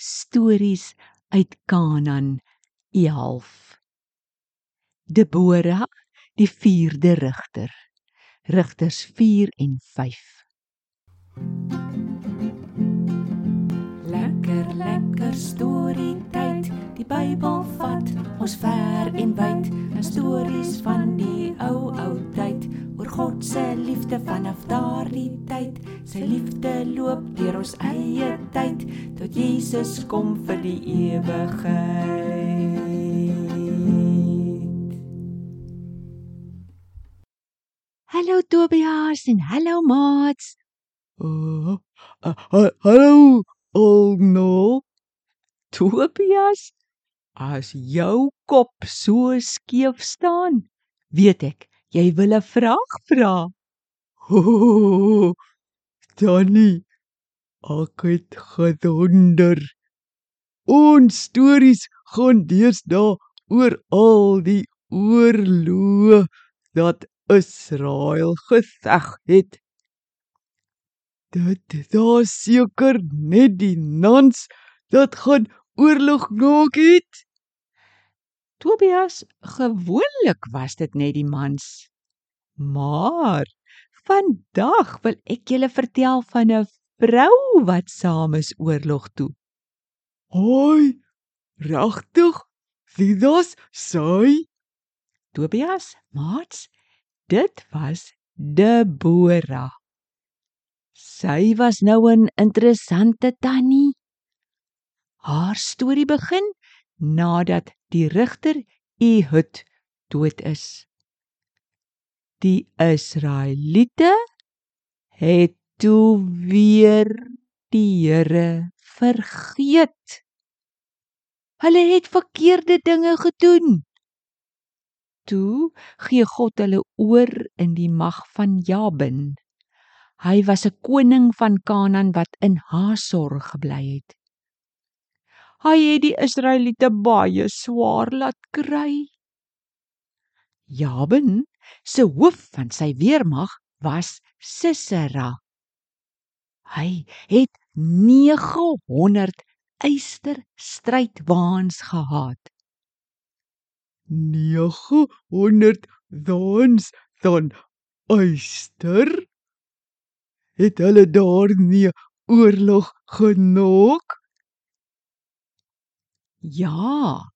stories uit Kanaan 11. Debora, die 4de rigter. Rigters 4 en 5. Lekker lekker storie tyd. Die Bybel vat ons ver en wyd. 'n Stories van die ou ou vanaf daardie tyd. Sy liefde loop deur ons eie tyd tot Jesus kom vir die ewigheid. Hallo Tobias en hallo maats. Uh, uh, uh, hallo, Olno. Tobias, as jou kop so skeef staan, weet ek jy wil 'n vraag vra. Oh, Danny, ek het gedonder. Ons stories gaan deesdae oor al die oorloë dat Israel geveg het. Dit daar seker net die nans dat gaan oorlog maak het. Tobias, gewoonlik was dit net die mans. Maar vandag wil ek julle vertel van 'n vrou wat saam is oorlog toe. Hoi, regtig? Wie das sy? Tobias, maats, dit was Debora. Sy was nou 'n interessante tannie. Haar storie begin nadat die rigter Ehud dood is. Die Israeliete het toe weer die Here vergeet. Hulle het verkeerde dinge gedoen. Toe gee God hulle oor in die mag van Jabin. Hy was 'n koning van Kanaan wat in Hasor gebly het. Hy het die Israeliete baie swaar laat kry. Jabin se hoof van sy weermag was Sisera. Hy het 900 eyster strydwaans gehad. 900 dans dan eyster het hulle daar nie oorlog genoeg Ja.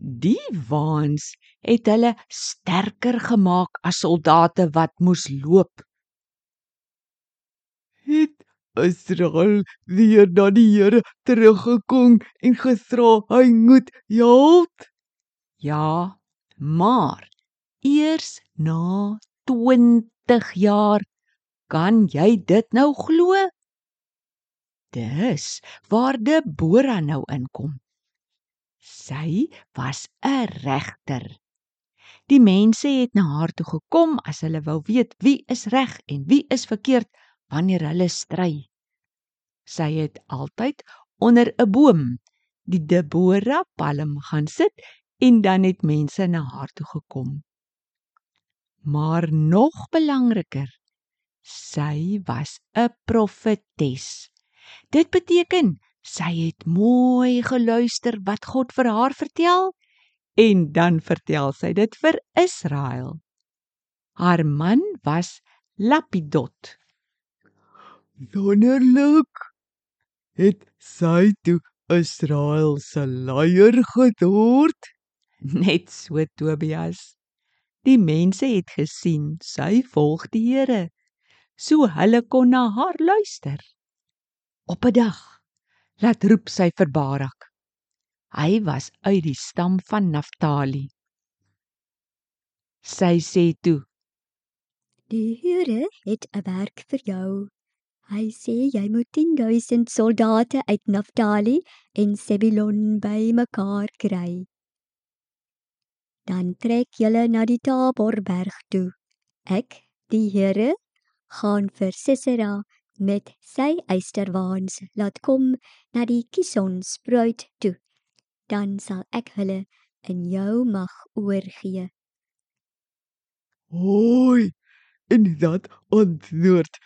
Die waans het hulle sterker gemaak as soldate wat moes loop. het Israel weer na die Here teruggekom en gevra hy moet help Ja, maar eers na 20 jaar kan jy dit nou glo? Dis waar Debora nou inkom. Sy was 'n regter. Die mense het na haar toe gekom as hulle wou weet wie is reg en wie is verkeerd wanneer hulle stry. Sy het altyd onder 'n boom, die Debora palm gaan sit en dan het mense na haar toe gekom. Maar nog belangriker, sy was 'n profetes. Dit beteken sy het mooi geluister wat God vir haar vertel en dan vertel sy dit vir Israel. Haar man was Lapidot. wonderlik het sy toe Israel se leier geword Net so Tobias. Die mense het gesien sy volg die Here, so hulle kon na haar luister. Op 'n dag laat roep sy vir Barak. Hy was uit die stam van Naftali. Sy sê toe: Die Here het 'n werk vir jou. Hy sê jy moet 10000 soldate uit Naftali en Zebulon bymekaar kry. Dan trek julle na die Taborberg toe. Ek, die Here, gaan vir Sisera met sy eysterwaans laat kom na die Kison spruit toe. Dan sal ek hulle in jou mag oorgee. Hoi, en dat antwoord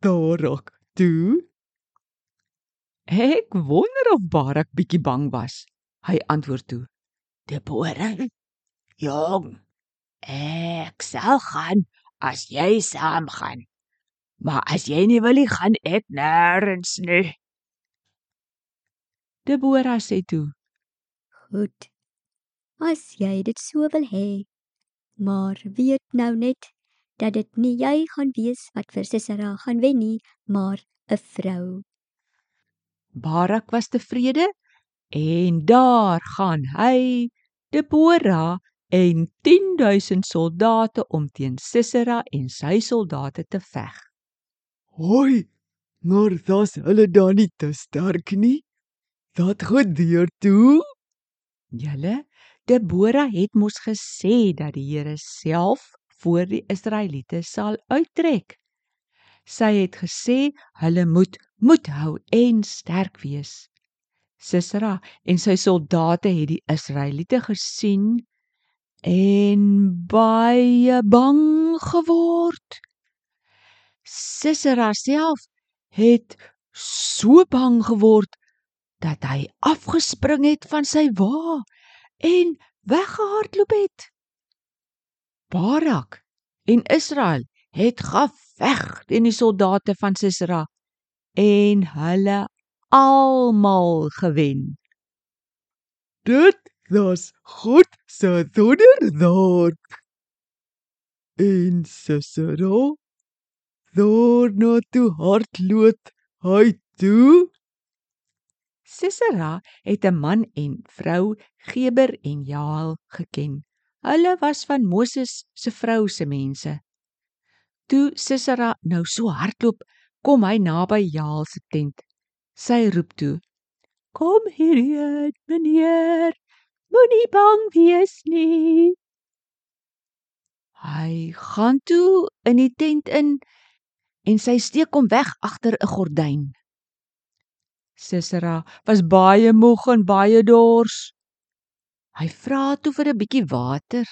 Barak toe. Ek wonder of Barak bietjie bang was. Hy antwoord toe: Deborah, jong, ek sal gaan as jy saam gaan. Maar as jy nie wil nie, gaan ek nêrens nie. Deborah sê toe: Goed. As jy dit so wil hê. Maar weet nou net dat dit nie jy gaan wees wat vir Sisera gaan wen nie, maar 'n vrou. Barak was tevrede en daar gaan hy, Deborah en 10000 soldate om teen Sisera en sy soldate te veg. Hoi, maar das hulle dan nie te sterk nie. Dat gebeur toe. Julle, Deborah het mos gesê dat die Here self voor die Israeliete sal uittrek. Sy het gesê hulle moet moed hou en sterk wees. Sisera en sy soldate het die Israeliete gesien en baie bang geword. Sisera self het so bang geword dat hy afgespring het van sy wa en weggehardloop het. Barak en Israel het geveg teen die soldate van Sisera en hulle almal gewen. Dit was God se wonderdaad. En Sisera daarna toe hardloop hy toe. Sisera het 'n man en vrou Geber en Jael geken. Hulle was van Moses se vrou se mense. Toe Sisera nou so hardloop, kom hy naby Jael se tent. Sy roep toe: "Kom hierheen, meneer. Moenie bang wees nie." Hy gaan toe in die tent in en sy steek hom weg agter 'n gordyn. Sisera was baie moeg en baie dors. Hy vra toe vir 'n bietjie water.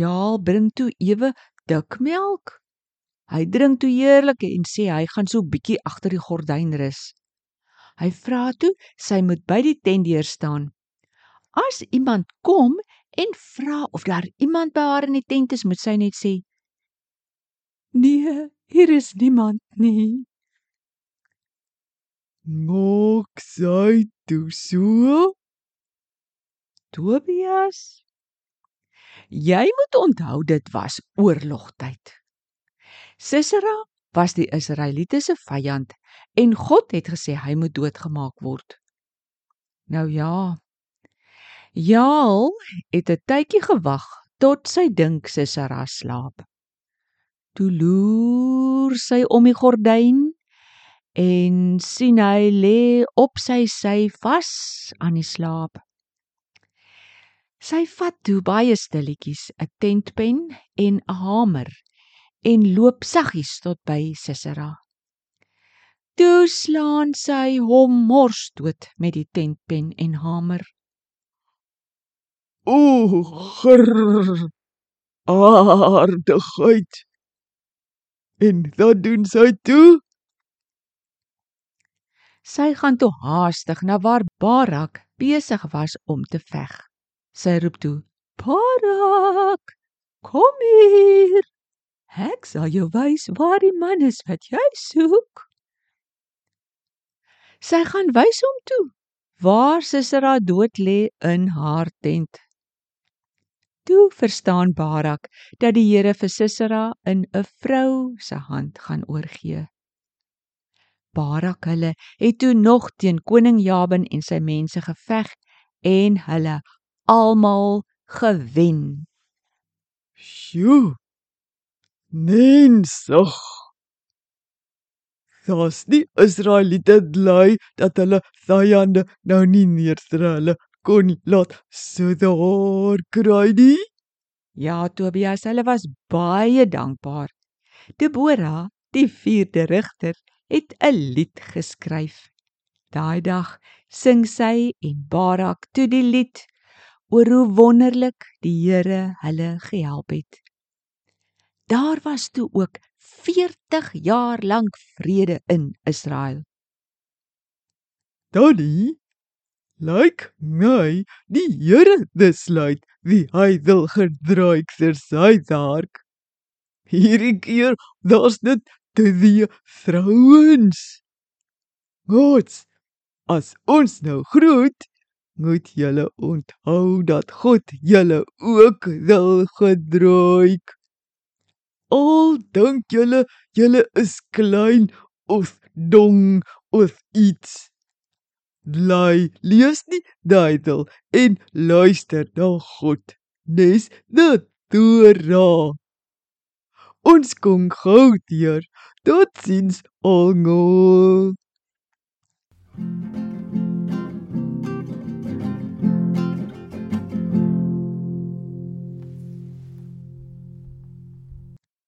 Jaal bring toe ewe dik melk. Hy drink toe heerlik en sê hy gaan so bietjie agter die gordyn rus. Hy vra toe sy moet by die tentdeur staan. As iemand kom en vra of daar iemand by haar in die tent is, moet sy net sê: "Nee, hier is niemand nie." Maak sy toe so? Tobias, jy moet onthou dit was oorlogtyd. Sisera was die Israeliete se vyand en God het gesê hy moet doodgemaak word. Nou ja. Jaal het 'n tydjie gewag tot sy dink Sisera slaap. Toe loer sy om die gordyn en sien hy lê op sy sy vas aan die slaap. Sy vat toe baie stilletjies 'n tentpen en 'n hamer en loop saggies tot by Sisera. Toe slaan sy hom mors dood met die tentpen en hamer. O, grrr. Aardigheid. En wat doen sy toe? Sy gaan toe haastig na waar Barak besig was om te veg. Sy roep toe: "Barak, kom hier. Ek sal jou wys waar die man is wat jy soek." Sy gaan wys hom toe waar Sisera dood lê in haar tent. Toe verstaan Barak dat die Here vir Sisera in 'n vrou se hand gaan oorgee. Barak hulle het toe nog teen koning Jabin en sy mense geveg en hulle almal gewen. Sjoe. Mensig. Dous die Israeliete bly dat hulle vyande nou nie neerstrel hulle kon nie laat so daar kry nie. Ja, Tobias, hulle was baie dankbaar. Deborah, die vierde rigter, het 'n lied geskryf. Daai dag sing sy en Barak toe die lied oor hoe wonderlik die Here hulle gehelp het. Daar was toe ook 40 jaar lank vrede in Israel. Tannie, lyk my die Here besluit wie hy wil gedruik vir sy werk. Hierdie keer daar's dit twee vrouens. Gods, as ons nou groet, moet julle onthou dat God julle ook wil gedruik. Al dink julle julle is klein of dong of iets. Bly lees die Bybel en luister na God. Nes die Torah. Ons kom gou deur. Totsiens almal. thank you